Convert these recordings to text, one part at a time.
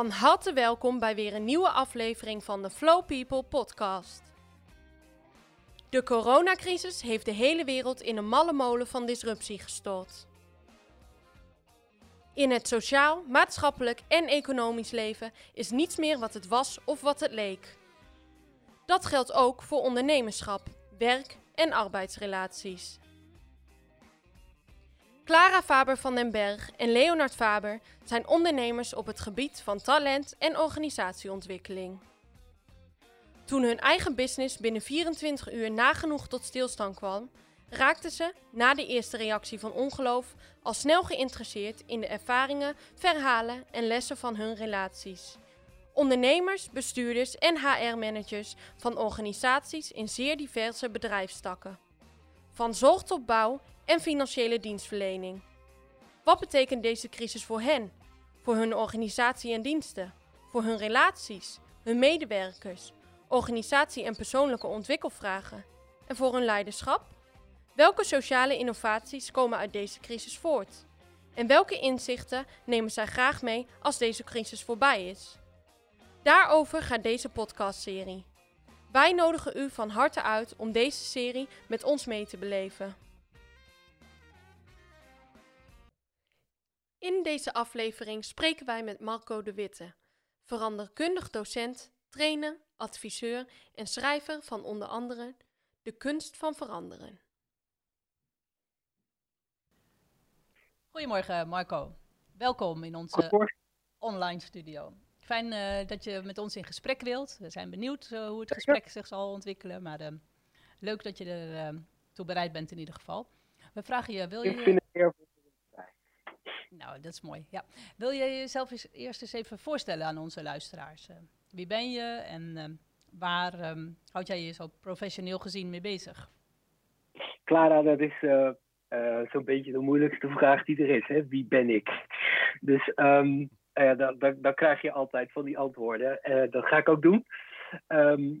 Van harte welkom bij weer een nieuwe aflevering van de Flow People podcast. De coronacrisis heeft de hele wereld in een malle molen van disruptie gestort. In het sociaal, maatschappelijk en economisch leven is niets meer wat het was of wat het leek. Dat geldt ook voor ondernemerschap, werk en arbeidsrelaties. Clara Faber van den Berg en Leonard Faber zijn ondernemers op het gebied van talent en organisatieontwikkeling. Toen hun eigen business binnen 24 uur nagenoeg tot stilstand kwam, raakten ze, na de eerste reactie van ongeloof, al snel geïnteresseerd in de ervaringen, verhalen en lessen van hun relaties. Ondernemers, bestuurders en HR-managers van organisaties in zeer diverse bedrijfstakken. Van zorg tot bouw en financiële dienstverlening. Wat betekent deze crisis voor hen, voor hun organisatie en diensten, voor hun relaties, hun medewerkers, organisatie en persoonlijke ontwikkelvragen en voor hun leiderschap? Welke sociale innovaties komen uit deze crisis voort? En welke inzichten nemen zij graag mee als deze crisis voorbij is? Daarover gaat deze podcastserie. Wij nodigen u van harte uit om deze serie met ons mee te beleven. In deze aflevering spreken wij met Marco de Witte, veranderkundig docent, trainer, adviseur en schrijver van onder andere De Kunst van Veranderen. Goedemorgen Marco, welkom in onze online studio. Fijn uh, dat je met ons in gesprek wilt. We zijn benieuwd uh, hoe het gesprek zich zal ontwikkelen, maar uh, leuk dat je er toe bereid bent in ieder geval. We vragen je, wil je... Ik vind het heel nou, dat is mooi. Ja. Wil je jezelf eens, eerst eens even voorstellen aan onze luisteraars? Uh, wie ben je en uh, waar um, houd jij je zo professioneel gezien mee bezig? Clara, dat is uh, zo'n beetje de moeilijkste vraag die er is. Hè? Wie ben ik? Dus um, dan, dan, dan, krijg je altijd van die antwoorden. dat ga ik ook doen.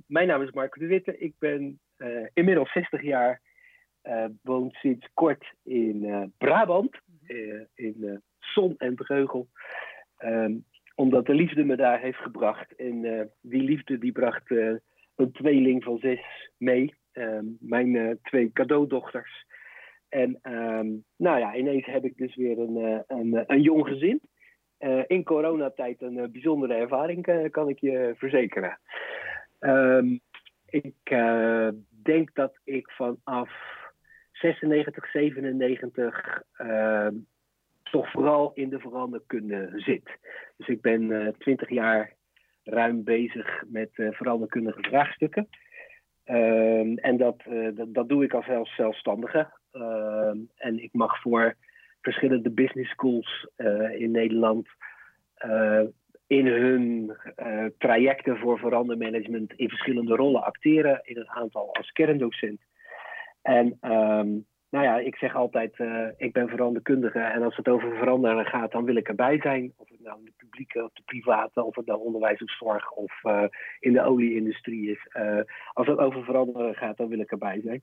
Mijn naam is Marco de Witte. Ik ben inmiddels 60 jaar. woon sinds kort in Brabant. In zon en breugel. Um, omdat de liefde me daar heeft gebracht. En uh, die liefde die bracht een tweeling van zes mee. Um, mijn twee cadeaudochters. En um, nou ja, ineens heb ik dus weer een, een, een jong gezin. in coronatijd een bijzondere ervaring, kan ik je verzekeren. ik denk dat ik vanaf 96, 97 toch vooral in de veranderkunde zit. Dus ik ben twintig uh, jaar ruim bezig met uh, veranderkundige vraagstukken. Uh, en dat, uh, dat, dat, doe ik als zelf, zelfstandige. Ehm, en ik mag voor verschillende business schools in Nederland in hun trajecten voor verandermanagement in verschillende rollen acteren. In een aantal als kerndocent. En um, nou ja, ik zeg altijd, uh, ik ben veranderkundige en als het over veranderen gaat, dan wil ik erbij zijn. Of het nou in de publieke of de private, of het nou onderwijs of zorg of uh, in de olieindustrie is. Uh, als het over veranderen gaat, dan wil ik erbij zijn.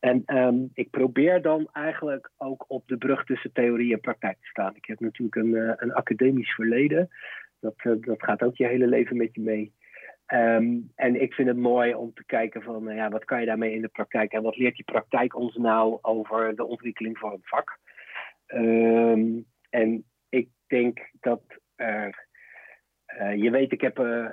En um, ik probeer dan eigenlijk ook op de brug tussen theorie en praktijk te staan. Ik heb natuurlijk een, een academisch verleden. Dat, dat gaat ook je hele leven met je mee. Um, en ik vind het mooi om te kijken van uh, ja, wat kan je daarmee in de praktijk en wat leert die praktijk ons nou over de ontwikkeling van het vak. Um, en ik denk dat er, uh, je weet, ik heb uh,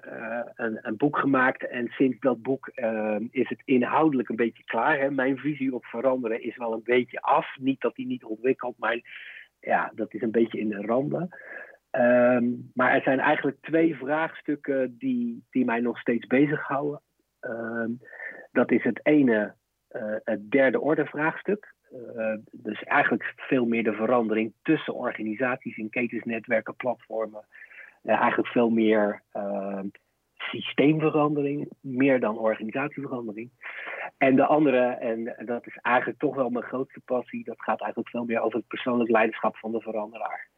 een, een, boek gemaakt en sinds dat boek ehm, is het inhoudelijk een beetje klaar. Hè? Mijn visie op veranderen is wel een beetje af. Niet dat die niet ontwikkelt, maar ja, dat is een beetje in de randen. Um, maar er zijn eigenlijk twee vraagstukken die, die mij nog steeds bezighouden. Um, dat is het ene, uh, het derde orde vraagstuk. Uh, dus eigenlijk veel meer de verandering tussen organisaties in ketens, netwerken, platformen. Uh, eigenlijk veel meer systeemverandering, meer dan organisatieverandering. En de andere, en dat is eigenlijk toch wel mijn grootste passie, dat gaat eigenlijk veel meer over het persoonlijk leiderschap van de veranderaar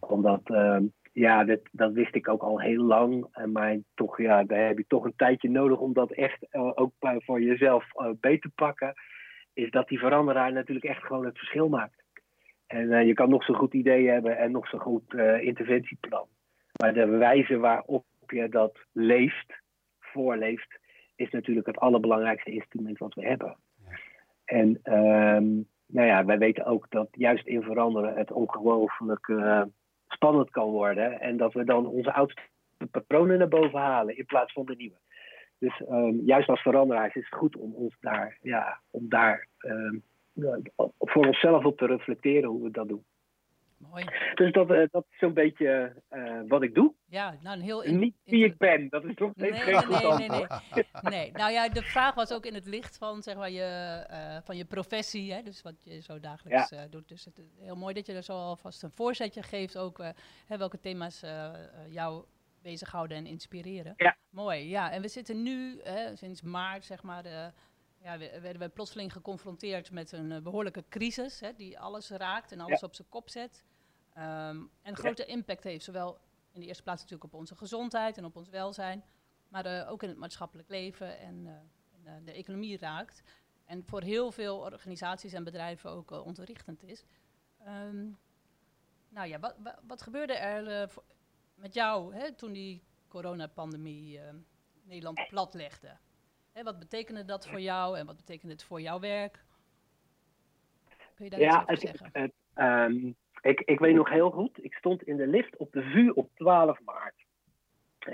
omdat, uh, ja, dat, dat wist ik ook al heel lang. Maar toch, ja, daar heb je toch een tijdje nodig om dat echt uh, ook voor jezelf uh, beter te pakken. Is dat die veranderaar natuurlijk echt gewoon het verschil maakt. En je kan nog zo'n goed idee hebben en nog zo'n goed interventieplan. Maar de wijze waarop je dat leeft, voorleeft, is natuurlijk het allerbelangrijkste instrument wat we hebben. En ehm, nou ja, wij weten ook dat juist in veranderen het ongelooflijk spannend kan worden. En dat we dan onze oudste patronen naar boven halen in plaats van de nieuwe. Dus ehm, juist als veranderaars is het goed om ons daar, ja, om daar um, voor onszelf op te reflecteren hoe we dat doen. Mooi. Dus dat, uh, dat is zo'n beetje uh, wat ik doe. Ja, nou een heel... In, Niet wie ik ben, dat is toch nee, nee, nee, nee, nee, nee, nee. Nou ja, de vraag was ook in het licht van, zeg maar, je, uh, van je professie, hè, dus wat je zo dagelijks ja. doet. Dus het heel mooi dat je er zo alvast een voorzetje geeft, ook hè, welke thema's jou bezighouden en inspireren. Ja. Mooi, ja. En we zitten nu, hè, sinds maart, zeg maar, ja, werden we plotseling geconfronteerd met een behoorlijke crisis, hè, die alles raakt en alles ja. op zijn kop zet. Um, en een grote ja. impact heeft, zowel in de eerste plaats natuurlijk op onze gezondheid en op ons welzijn, maar uh, ook in het maatschappelijk leven en, uh, en uh, de economie raakt. En voor heel veel organisaties en bedrijven ook ontrichtend is. Um, nou ja, wat, wat, wat gebeurde er voor, met jou hè, toen die coronapandemie Nederland platlegde? Hè, wat betekende dat voor jou en wat betekende het voor jouw werk? Kun je daar ja, iets over het, zeggen? Het, um, ik, ik weet nog heel goed, ik stond in de lift op de VU op 12 maart.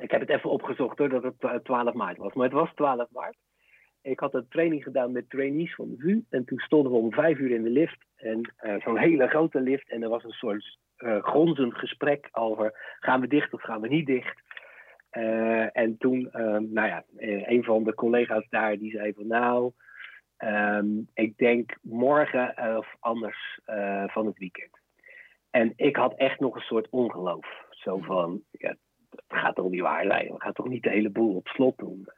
Ik heb het even opgezocht hoor, dat het 12 maart was, maar het was 12 maart. Ik had een training gedaan met trainees van de VU en toen stonden we om vijf uur in de lift. En uh, zo'n hele grote lift en er was een soort uh, gronzend gesprek over gaan we dicht of gaan we niet dicht. Uh, en toen, nou ja, een van de collega's daar die zei van nou, um, ik denk morgen of anders van het weekend. En ik had echt nog een soort ongeloof. Zo van, ja, het gaat toch niet waar zijn. We gaan toch niet de hele boel op slot doen.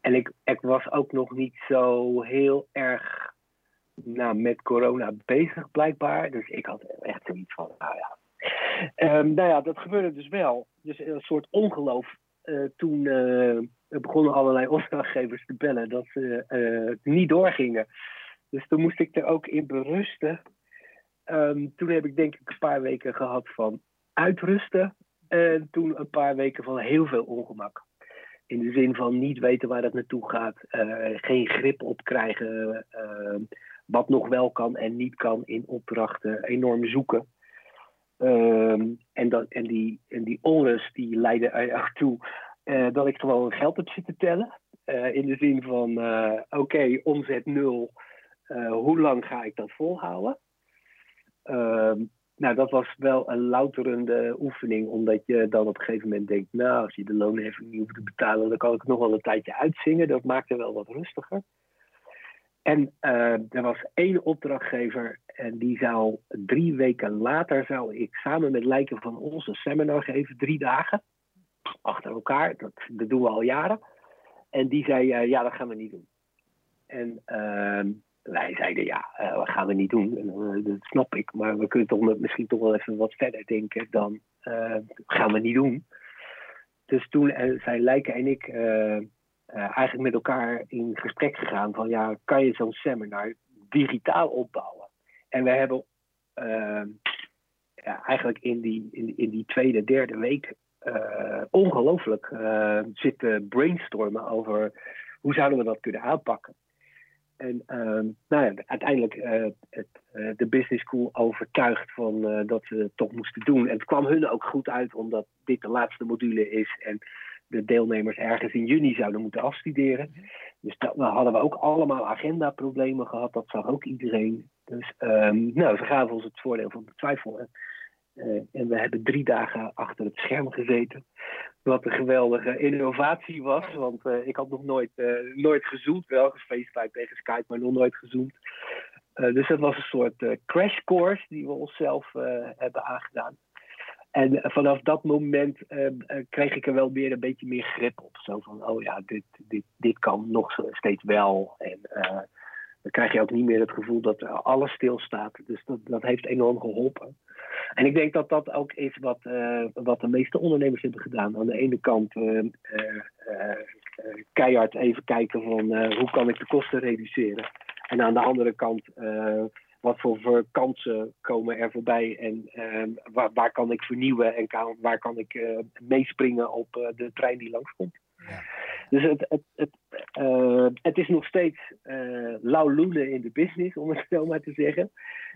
En ik, ik was ook nog niet zo heel erg nou, met corona bezig blijkbaar. Dus ik had echt zoiets van, nou ja. Um, nou ja, dat gebeurde dus wel. Dus een soort ongeloof. Uh, toen uh, begonnen allerlei opdrachtgevers te bellen dat ze niet doorgingen. Dus toen moest ik er ook in berusten. Um, toen heb ik denk ik een paar weken gehad van uitrusten. En toen een paar weken van heel veel ongemak. In de zin van niet weten waar het naartoe gaat. Geen grip op krijgen. Uh, wat nog wel kan en niet kan in opdrachten. Enorm zoeken. Um, en, en, die, en die onrust die leidde er ook toe uh, dat ik gewoon geld heb zitten tellen. in de zin van, oké, okay, omzet nul. hoe lang ga ik dat volhouden? Uh, nou, dat was wel een louterende oefening, omdat je dan op een gegeven moment denkt, nou, als je de loonheffing niet hoeft te betalen, dan kan ik nog wel een tijdje uitzingen. Dat maakte wel wat rustiger. En er was één opdrachtgever en die zou drie weken later zou ik samen met lijken van ons een seminar geven, drie dagen achter elkaar. Dat, dat doen we al jaren. En die zei, uh, ja, dat gaan we niet doen. En uh, wij zeiden ja, uh, dat gaan we niet doen. En, uh, dat snap ik, maar we kunnen toch misschien toch wel even wat verder denken dan gaan we niet doen. Dus toen zijn Lijken en ik eigenlijk met elkaar in gesprek gegaan van ja, kan je zo'n seminar digitaal opbouwen? En we hebben ja, eigenlijk in die, in, in die tweede, derde week ongelooflijk zitten brainstormen over hoe zouden we dat kunnen aanpakken. En uh, nou ja, uiteindelijk uh, het, uh, de business school overtuigd van uh, dat ze het toch moesten doen. En het kwam hun ook goed uit, omdat dit de laatste module is en de deelnemers ergens in juni zouden moeten afstuderen. Dus dat hadden we ook allemaal agendaproblemen gehad, dat zag ook iedereen. Dus um, nou, ze gaven ons het voordeel van de twijfel. Uh, en we hebben drie dagen achter het scherm gezeten. Wat een geweldige innovatie was. Want uh, ik had nog nooit, uh, nooit gezoomd. Wel gefacetimed tegen Skype, maar nog nooit gezoomd. dus dat was een soort crash course die we onszelf hebben aangedaan. En vanaf dat moment kreeg ik er wel weer een beetje meer grip op. Zo van, oh ja, dit, dit, dit kan nog steeds wel. En dan krijg je ook niet meer het gevoel dat alles stilstaat. Dus dat, dat heeft enorm geholpen. En ik denk dat dat ook is wat, uh, wat de meeste ondernemers hebben gedaan. Aan de ene kant uh, uh, keihard even kijken van hoe kan ik de kosten reduceren. En aan de andere kant wat voor, kansen komen er voorbij en waar, waar kan ik vernieuwen en waar kan ik meespringen op de trein die langskomt. Dus het, het, het, uh, het is nog steeds lauw loelen in de business, om het zo maar te zeggen.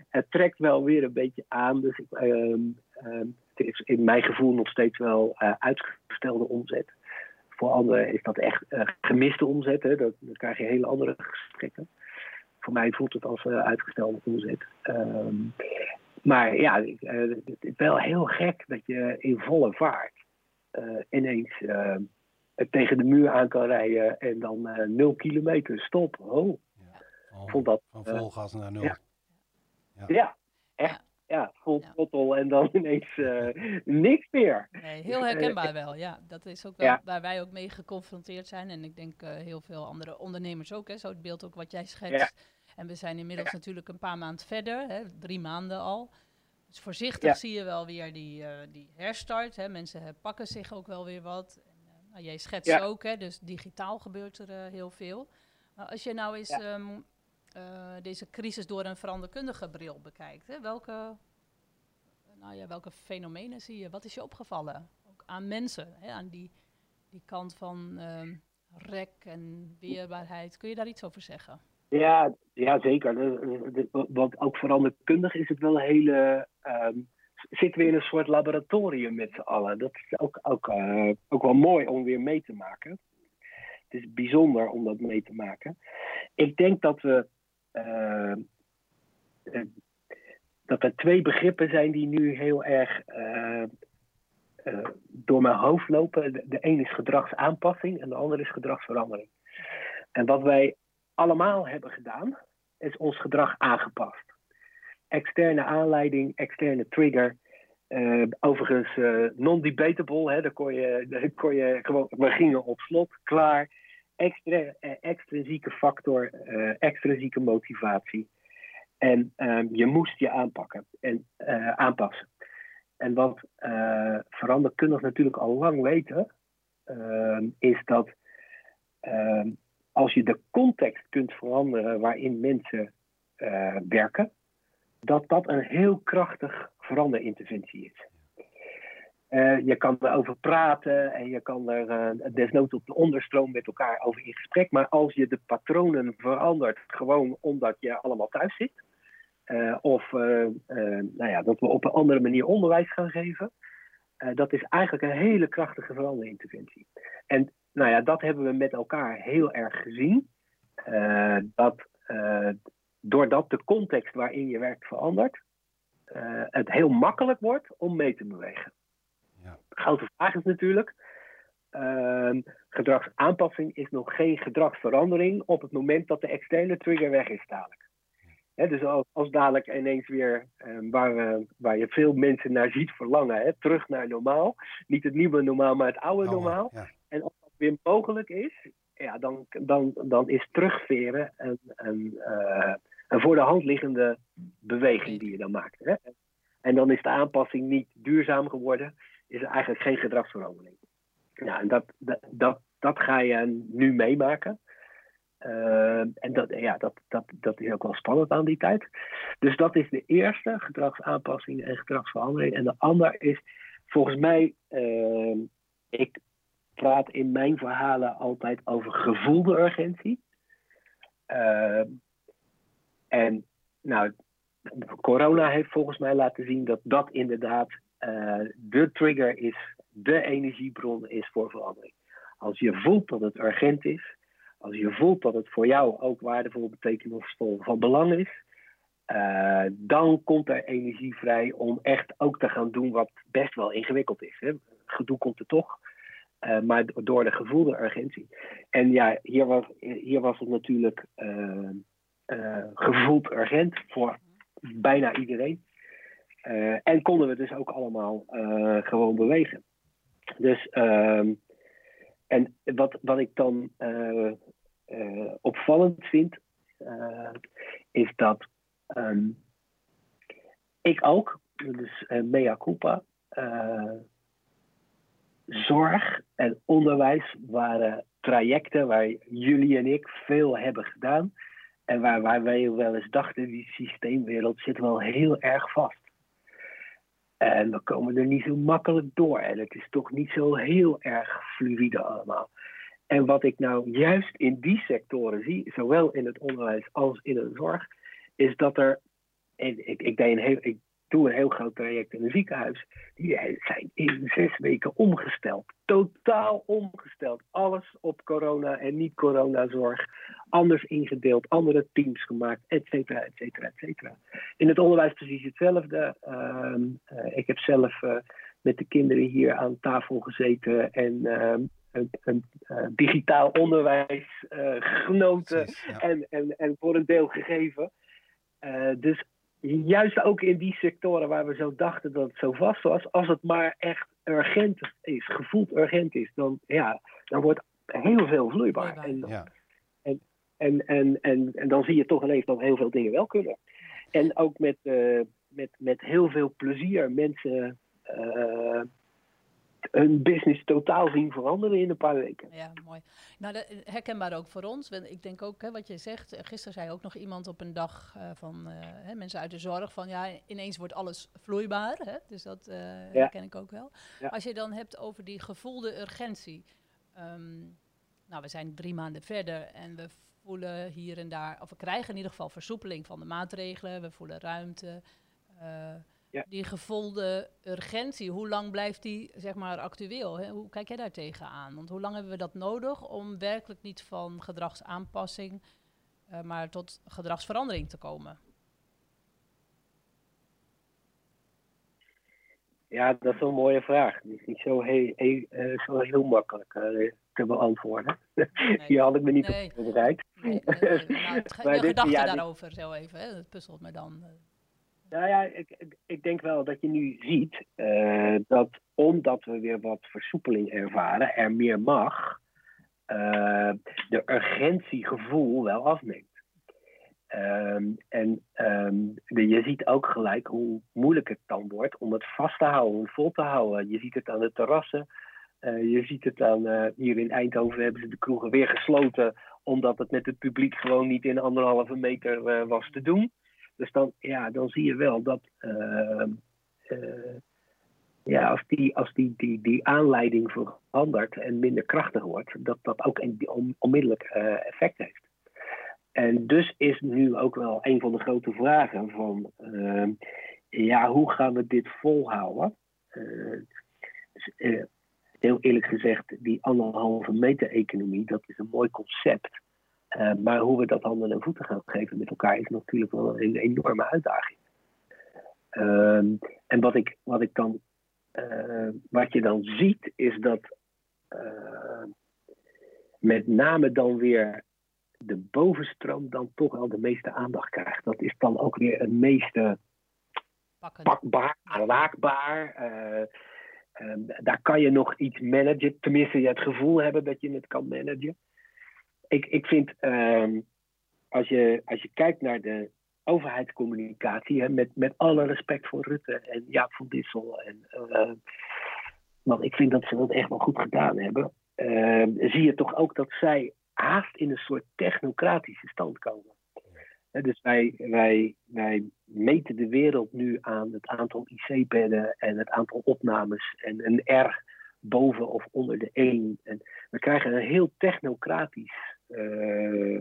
Het trekt wel weer een beetje aan, dus ehm, ehm, het is in mijn gevoel nog steeds wel uitgestelde omzet. Voor anderen is dat echt gemiste omzet, hè? Dat, dan krijg je hele andere gesprekken voor mij voelt het als uh, uitgestelde omzet. Ehm, maar ja, uh, het is wel heel gek dat je in volle vaart uh, ineens tegen de muur aan kan rijden en dan nul kilometer stop. Oh, ja. vond dat, van vol gas naar nul. Ja, ja. ja echt. Ja, vol ja. en dan ineens niks meer. Nee, heel herkenbaar wel, ja. Dat is ook wel waar wij ook mee geconfronteerd zijn. En ik denk heel veel andere ondernemers ook, hè. Zo het beeld ook wat jij schetst. En we zijn inmiddels natuurlijk een paar maanden verder, hè, drie maanden al. Dus voorzichtig zie je wel weer die, uh, die herstart. Hè. Mensen pakken zich ook wel weer wat. Nou, jij schetst ook, hè, dus digitaal gebeurt er uh, heel veel. Maar als je nou eens um, deze crisis door een veranderkundige bril bekijkt, hè, welke, nou ja, welke fenomenen zie je? Wat is je opgevallen? Ook aan mensen, hè, aan die, die kant van um, rek en weerbaarheid. Kun je daar iets over zeggen? Ja, ja zeker. Want ook veranderkundig is het wel een hele. Um, zitten we in een soort laboratorium met z'n allen. Dat is ook, ook, uh, ook wel mooi om weer mee te maken. Het is bijzonder om dat mee te maken. Ik denk dat we. Uh, dat er twee begrippen zijn die nu heel erg door mijn hoofd lopen. De, de een is gedragsaanpassing en de andere is gedragsverandering. En wat wij allemaal hebben gedaan, is ons gedrag aangepast. Externe aanleiding, externe trigger. Uh, overigens uh, non-debatable, daar kon je, daar kon je gewoon, we gingen op slot, klaar. Extra, uh, extrinsieke factor, extrinsieke motivatie. En ehm, je moest je aanpakken en aanpassen. En wat veranderkundig natuurlijk al lang weten, ehm, is dat ehm, als je de context kunt veranderen waarin mensen uh, werken, dat dat een heel krachtig veranderinterventie is. Uh, je kan erover praten en je kan er uh, desnoods op de onderstroom met elkaar over in gesprek. Maar als je de patronen verandert, gewoon omdat je allemaal thuis zit, of nou ja, dat we op een andere manier onderwijs gaan geven, dat is eigenlijk een hele krachtige veranderinterventie. En nou ja, dat hebben we met elkaar heel erg gezien. Dat doordat de context waarin je werkt verandert, uh, het heel makkelijk wordt om mee te bewegen. Ja. De grote vraag is natuurlijk, ehm, gedragsaanpassing is nog geen gedragsverandering op het moment dat de externe trigger weg is dadelijk. dus als, als, dadelijk ineens weer, ehm, waar, waar je veel mensen naar ziet verlangen, terug naar normaal. Niet het nieuwe normaal, maar het oude normaal. Ja. En weer mogelijk is, ja, dan, dan, dan is terugveren een, een, uh, een voor de hand liggende beweging die je dan maakt. Hè? En dan is de aanpassing niet duurzaam geworden, is er eigenlijk geen gedragsverandering. Ja, en dat, dat, dat, dat ga je nu meemaken. Uh, en dat, ja, dat, dat, dat is ook wel spannend aan die tijd. Dus dat is de eerste, gedragsaanpassing en gedragsverandering. En de andere is, volgens mij, uh, ik, praat in mijn verhalen altijd over gevoelde urgentie. Uh, en nou, corona heeft volgens mij laten zien dat dat inderdaad uh, de trigger is, de energiebron is voor verandering. Als je voelt dat het urgent is, als je voelt dat het voor jou ook waardevol, betekenisvol van belang is, uh, dan komt er energie vrij om echt ook te gaan doen wat best wel ingewikkeld is. Hè. Gedoe komt er toch. Uh, maar door de gevoelde urgentie. En ja, hier was, hier was het natuurlijk uh, gevoeld urgent voor bijna iedereen. en konden we dus ook allemaal gewoon bewegen. Dus, ehm, en wat, wat ik dan opvallend vind, is dat um, ik ook, dus mea culpa, zorg en onderwijs waren trajecten waar jullie en ik veel hebben gedaan. En waar, waar wij wel eens dachten, die systeemwereld zit wel heel erg vast. En we komen er niet zo makkelijk door. En het is toch niet zo heel erg fluïde allemaal. En wat ik nou juist in die sectoren zie, zowel in het onderwijs als in de zorg, is dat er. En ik, ik, deed een heel, doe een heel groot traject in een ziekenhuis. Die zijn in zes weken omgesteld. Totaal omgesteld. Alles op corona en niet-corona-zorg. Anders ingedeeld, andere teams gemaakt, et cetera, et cetera, et cetera. In het onderwijs precies hetzelfde. Ehm, eh, ik heb zelf uh, met de kinderen hier aan tafel gezeten en. Uh, een, een uh, digitaal onderwijs genoten en, en, en voor een deel gegeven. dus juist ook in die sectoren waar we zo dachten dat het zo vast was, als het maar echt urgent is, gevoeld urgent is, dan, ja, dan wordt heel veel vloeibaar. En, ja. en, en, en, en, en, dan zie je toch ineens dat heel veel dingen wel kunnen. En ook met, uh, met, met heel veel plezier mensen uh, hun business totaal zien veranderen in een paar weken. Ja, mooi. Nou, de, herkenbaar ook voor ons. Ik denk ook, hè, wat je zegt, eh, gisteren zei ook nog iemand op een dag uh, van uh, hè, mensen uit de zorg van ja, ineens wordt alles vloeibaar. Hè? Dus dat uh, ja. herken ik ook wel. Ja. Als je dan hebt over die gevoelde urgentie. Um, nou, we zijn drie maanden verder en we voelen hier en daar, of we krijgen in ieder geval versoepeling van de maatregelen. We voelen ruimte. Ja. Die gevoelde urgentie, hoe lang blijft die zeg maar, actueel? Hè? Hoe kijk jij daar tegenaan? Want hoe lang hebben we dat nodig om werkelijk niet van gedragsaanpassing, uh, maar tot gedragsverandering te komen? Ja, dat is een mooie vraag. Die is niet zo heel, heel, uh, zo heel makkelijk uh, te beantwoorden. Nee. Hier had ik me niet nee. op voorbereid. Nee, nee, nee. Nou, je gedachten ja, daarover zo even, hè? dat puzzelt me dan. Nou ja, ik, ik denk wel dat je nu ziet uh, dat omdat we weer wat versoepeling ervaren, er meer mag, uh, de urgentiegevoel wel afneemt. Um, en de, je ziet ook gelijk hoe moeilijk het dan wordt om het vast te houden, om vol te houden. Je ziet het aan de terrassen. Uh, je ziet het aan, hier in Eindhoven hebben ze de kroegen weer gesloten, omdat het met het publiek gewoon niet in anderhalve meter was te doen. Dus dan, ja, dan zie je wel dat uh, uh, ja, als, die, als die, die, die aanleiding verandert en minder krachtig wordt, dat dat ook een, on, onmiddellijk uh, effect heeft. En dus is nu ook wel een van de grote vragen van, ehm, ja, hoe gaan we dit volhouden? Dus, heel eerlijk gezegd, die anderhalve meter economie, dat is een mooi concept. Uh, maar hoe we dat handen en voeten gaan geven met elkaar is natuurlijk wel een enorme uitdaging. Uh, en wat ik, wat ik dan, uh, wat je dan ziet, is dat uh, met name dan weer de bovenstroom dan toch wel de meeste aandacht krijgt. Dat is dan ook weer het meeste Pakken. pakbaar, raakbaar. Ehm, daar kan je nog iets managen, tenminste je het gevoel hebben dat je het kan managen ik, ik vind, uh, als, je, als je kijkt naar de overheidscommunicatie, hè, met, met alle respect voor Rutte en Jaap van Dissel, en, uh, want ik vind dat ze dat echt wel goed gedaan hebben, uh, zie je toch ook dat zij haast in een soort technocratische stand komen. dus wij, wij, wij meten de wereld nu aan het aantal IC-bedden en het aantal opnames en een R boven of onder de 1. En we krijgen een heel technocratisch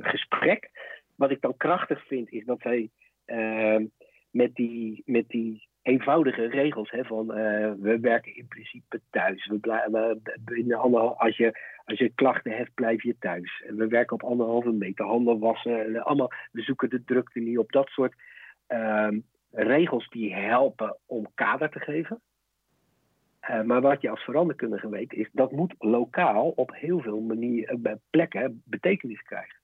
gesprek. Wat ik dan krachtig vind, is dat zij uh, met, die, met die eenvoudige regels hè, van uh, we werken in principe thuis. We blijven, binnen als, je, als je klachten hebt, blijf je thuis. En we werken op anderhalve meter, handen wassen. En allemaal, we zoeken de drukte niet op. Dat soort ehm, regels die helpen om kader te geven. Uh, maar wat je als veranderkundige weet, is dat moet lokaal op heel veel manieren, uh, plekken betekenis krijgen.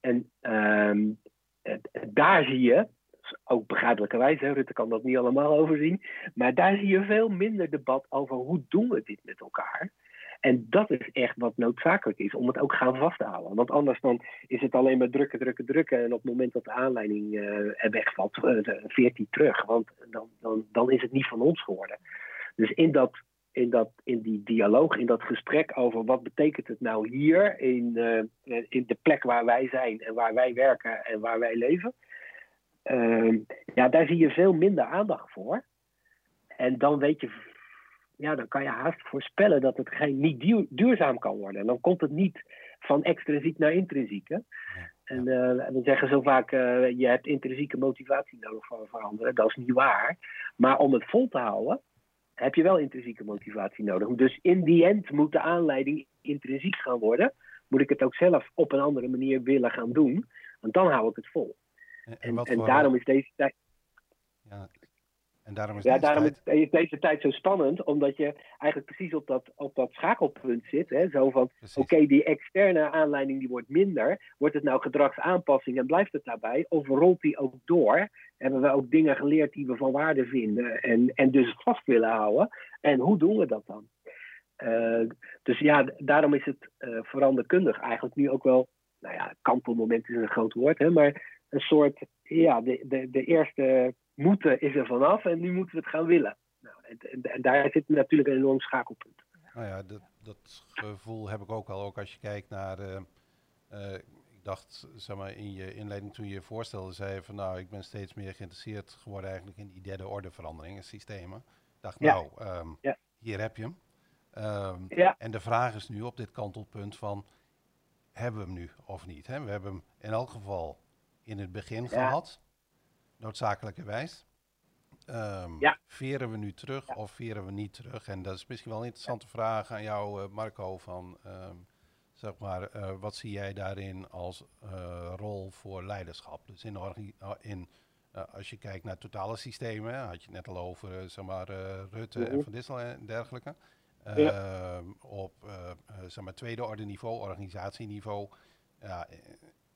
En uh, daar zie je, ook begrijpelijkerwijs, hè, Rutte kan dat niet allemaal overzien, maar daar zie je veel minder debat over hoe doen we dit met elkaar. En dat is echt wat noodzakelijk is, om het ook gaan vasthouden. Want anders dan is het alleen maar drukken, drukken, drukken. En op het moment dat de aanleiding uh, wegvalt, uh, veert die terug. Want dan, dan, dan is het niet van ons geworden. Dus in dat in, dat, in die dialoog, in dat gesprek over wat betekent het nou hier in, uh, in de plek waar wij zijn en waar wij werken en waar wij leven. Uh, ja, daar zie je veel minder aandacht voor. En dan weet je, ja, dan kan je haast voorspellen dat het geen, niet duurzaam kan worden. En dan komt het niet van extrinsiek naar intrinsiek. Hè? En uh, we zeggen zo vaak, uh, je hebt intrinsieke motivatie nodig voor veranderen. Dat is niet waar. Maar om het vol te houden, heb je wel intrinsieke motivatie nodig. Dus in die end moet de aanleiding intrinsiek gaan worden. Moet ik het ook zelf op een andere manier willen gaan doen. Want dan hou ik het vol. En, en, en daarom is deze tijd. Ja, en daarom is, ja, deze, daarom tijd... is deze tijd zo spannend, omdat je eigenlijk precies op dat, op dat schakelpunt zit. Hè? Zo van, oké, die externe aanleiding die wordt minder. Wordt het nou gedragsaanpassing en blijft het daarbij? Of rolt die ook door? Hebben we ook dingen geleerd die we van waarde vinden en, en dus vast willen houden? En hoe doen we dat dan? Uh, dus ja, daarom is het uh, veranderkundig eigenlijk nu ook wel, nou ja, kantelmoment is een groot woord, hè, maar een soort, ja, de, de, de eerste moeten is er vanaf en nu moeten we het gaan willen. Nou, en, en, daar zit natuurlijk een enorm schakelpunt. Nou ja, dat, dat gevoel heb ik ook al, ook als je kijkt naar... Uh, uh, ik dacht, zeg maar, in je inleiding toen je je voorstelde, zei je van nou, ik ben steeds meer geïnteresseerd geworden eigenlijk in die derde orde veranderingen, systemen. Ik dacht, ja. nou, um, ja. hier heb je hem. Um, ja. En de vraag is nu op dit kantelpunt van, hebben we hem nu of niet? Hè? We hebben hem in elk geval in het begin gehad noodzakelijkerwijs. Um, ja. Veren we nu terug of veren we niet terug? En dat is misschien wel een interessante vraag aan jou, uh, Marco. Van, um, zeg maar, uh, wat zie jij daarin als uh, rol voor leiderschap? Dus in, in als je kijkt naar totale systemen, had je het net al over, zeg maar, Rutte mm -hmm. en Van Dissel en dergelijke. Ja. Ehm, op zeg maar tweede orde niveau, organisatieniveau, ja,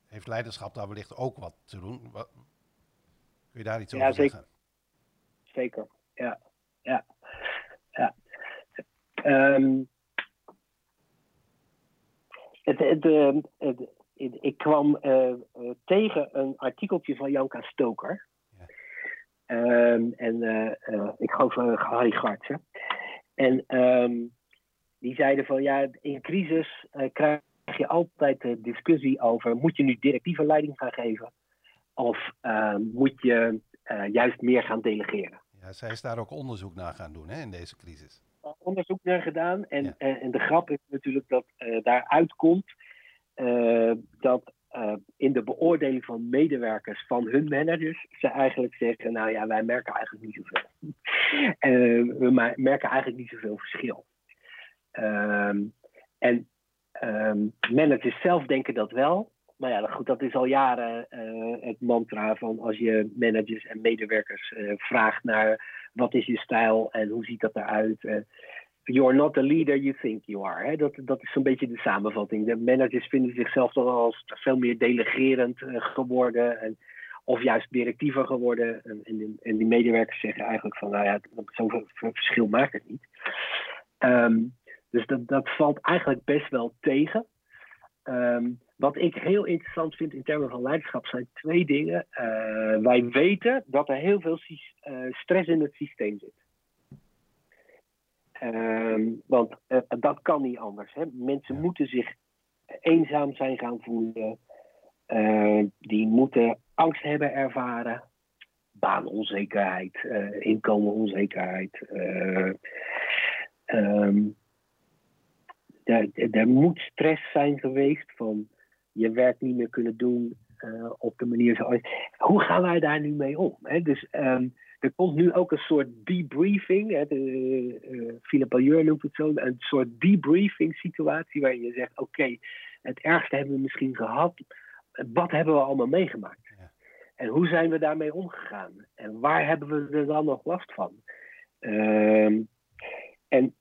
heeft leiderschap daar wellicht ook wat te doen. Wat, Kun je daar iets over zeggen? Zeker, ja. ja. ja. Um, het, het, het, ik kwam uh, tegen een artikeltje van Janka Stoker. Ja. Um, en uh, ik geloof uh, Harry Gartsen. En um, die zeiden van ja, in crisis krijg je altijd de discussie over moet je nu directieve leiding gaan geven? Of uh, moet je uh, juist meer gaan delegeren? Ja, zij is daar ook onderzoek naar gaan doen hè, in deze crisis. Onderzoek naar gedaan. En, ja. en, en, de grap is natuurlijk dat uh, daaruit komt dat in de beoordeling van medewerkers van hun managers ze eigenlijk zeggen: Nou ja, wij merken eigenlijk niet zoveel. we merken eigenlijk niet zoveel verschil. Ehm, en managers zelf denken dat wel maar ja, goed, dat is al jaren uh, het mantra van als je managers en medewerkers uh, vraagt naar wat is je stijl en hoe ziet dat eruit. Uh, you are not the leader you think you are. Hè? Dat, dat is zo'n beetje de samenvatting. De managers vinden zichzelf toch als veel meer delegerend geworden. En, of juist directiever geworden. En, en, die, en, die, medewerkers zeggen eigenlijk van, nou ja, zoveel verschil maakt het niet. Um, dus dat, dat valt eigenlijk best wel tegen. Um, wat ik heel interessant vind in termen van leiderschap zijn twee dingen. Uh, wij weten dat er heel veel uh, stress in het systeem zit. Uh, want uh, dat kan niet anders. Hè? Mensen moeten zich eenzaam zijn gaan voelen. die moeten angst hebben ervaren. Baanonzekerheid, inkomenonzekerheid. Um, er, er moet stress zijn geweest van je werk niet meer kunnen doen uh, op de manier zoals. Hoe gaan wij daar nu mee om? Hè? Dus um, er komt nu ook een soort debriefing. Hè? De, uh, Philippe Allure noemt het zo. Een soort debriefing situatie waarin je zegt: Oké, okay, het ergste hebben we misschien gehad. Wat hebben we allemaal meegemaakt? Ja. En hoe zijn we daarmee omgegaan? En waar hebben we er dan nog last van? Um, en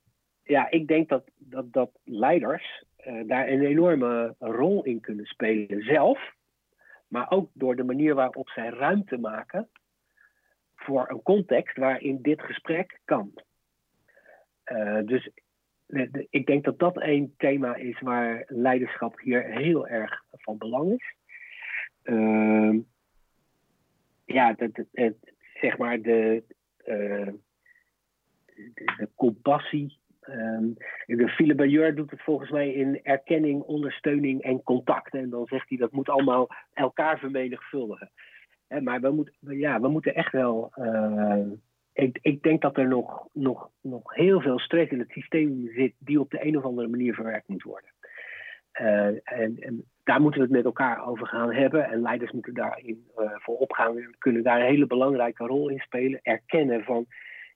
ja, ik denk dat, dat, dat leiders uh, daar een enorme rol in kunnen spelen zelf. Maar ook door de manier waarop zij ruimte maken voor een context waarin dit gesprek kan. Uh, dus ik denk dat dat een thema is waar leiderschap hier heel erg van belang is. Uh, ja, de, zeg maar de, de, de compassie Um, de Philippe doet het volgens mij in erkenning, ondersteuning en contact. En dan zegt hij dat moet allemaal elkaar vermenigvuldigen. maar we, moet, ja, we moeten echt wel. Uh, ik, ik, denk dat er nog, nog, nog heel veel stress in het systeem zit die op de een of andere manier verwerkt moet worden. Uh, en, en, daar moeten we het met elkaar over gaan hebben. En leiders moeten daarin uh, voor opgaan. Kunnen daar een hele belangrijke rol in spelen. Erkennen van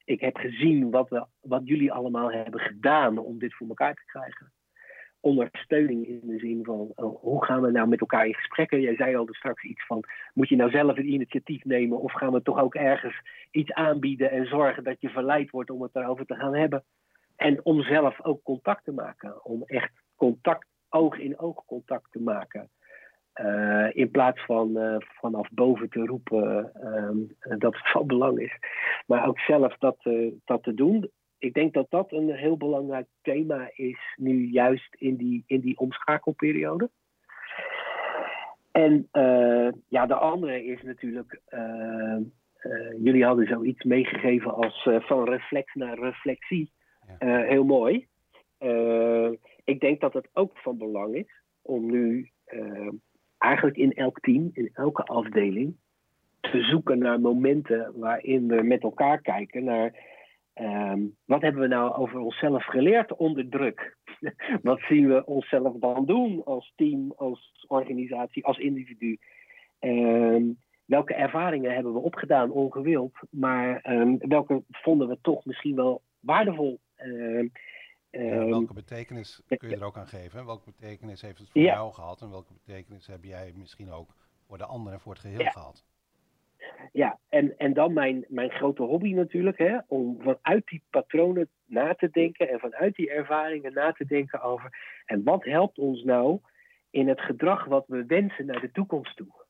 ik heb gezien wat, we, wat jullie allemaal hebben gedaan om dit voor elkaar te krijgen. Ondersteuning in de zin van oh, hoe gaan we nou met elkaar in gesprekken? Jij zei al dus straks iets van: moet je nou zelf het initiatief nemen of gaan we toch ook ergens iets aanbieden en zorgen dat je verleid wordt om het daarover te gaan hebben? En om zelf ook contact te maken, om echt contact, oog in oog contact te maken. Uh, in plaats van uh, vanaf boven te roepen uh, dat het van belang is. Maar ook zelf dat, dat te doen. Ik denk dat dat een heel belangrijk thema is nu juist in die, in die omschakelperiode. En ja, de andere is natuurlijk, jullie hadden zoiets meegegeven als van reflex naar reflectie. Ja. heel mooi. ik denk dat het ook van belang is om nu eigenlijk in elk team, in elke afdeling, te zoeken naar momenten waarin we met elkaar kijken naar ehm, wat hebben we nou over onszelf geleerd onder druk? wat zien we onszelf dan doen als team, als organisatie, als individu? Ehm, welke ervaringen hebben we opgedaan ongewild, maar ehm, welke vonden we toch misschien wel waardevol? Ehm, welke betekenis kun je er ook aan geven? Welke betekenis heeft het voor jou gehad? En welke betekenis heb jij misschien ook voor de ander en voor het geheel gehad? Ja, en, en dan mijn, mijn grote hobby natuurlijk, hè, om vanuit die patronen na te denken en vanuit die ervaringen na te denken over. En wat helpt ons nou in het gedrag wat we wensen naar de toekomst toe?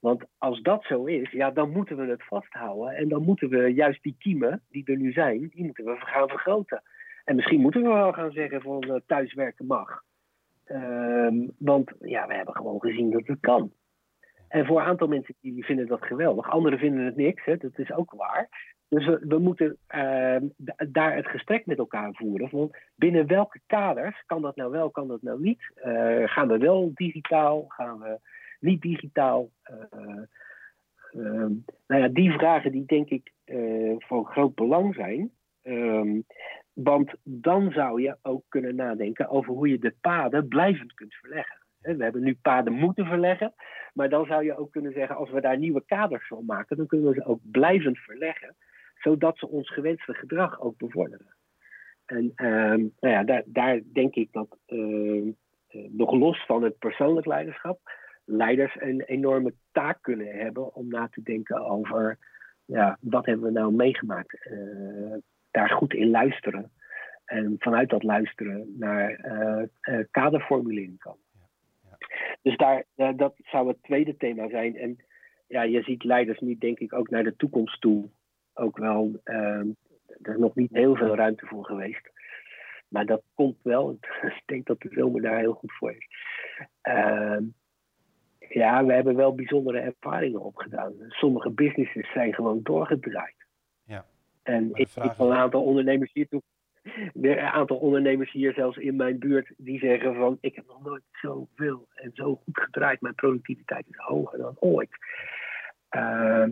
Want als dat zo is, ja, dan moeten we het vasthouden. En dan moeten we juist die kiemen die er nu zijn, die moeten we gaan vergroten. En misschien moeten we wel gaan zeggen van uh, thuiswerken mag. Um, want ja, we hebben gewoon gezien dat het kan. En voor een aantal mensen die vinden dat geweldig. Anderen vinden het niks, hè, dat is ook waar. Dus we, moeten uh, daar het gesprek met elkaar voeren. Van binnen welke kaders kan dat nou wel, kan dat nou niet? Uh, gaan we wel digitaal? Gaan we niet digitaal? nou ja, die vragen die denk ik van groot belang zijn. Want dan zou je ook kunnen nadenken over hoe je de paden blijvend kunt verleggen. We hebben nu paden moeten verleggen, maar dan zou je ook kunnen zeggen: als we daar nieuwe kaders van maken, dan kunnen we ze ook blijvend verleggen, zodat ze ons gewenste gedrag ook bevorderen. En uh, nou ja, daar, daar, denk ik dat uh, nog los van het persoonlijk leiderschap, leiders een enorme taak kunnen hebben om na te denken over ja, wat hebben we nou meegemaakt. Uh, daar goed in luisteren. En vanuit dat luisteren naar uh, kaderformulering komen. Ja, ja. Dus daar, uh, dat zou het tweede thema zijn. En ja, je ziet leiders nu denk ik ook naar de toekomst toe ook wel. Ehm, er is nog niet heel veel ruimte voor geweest. Maar dat komt wel. ik denk dat de zomer daar heel goed voor is. Ehm, ja, we hebben wel bijzondere ervaringen opgedaan. Sommige businesses zijn gewoon doorgedraaid. En ik heb een aantal ondernemers hier toe. Een aantal ondernemers hier zelfs in mijn buurt die zeggen van ik heb nog nooit zoveel en zo goed gedraaid. Mijn productiviteit is hoger dan ooit. Uh,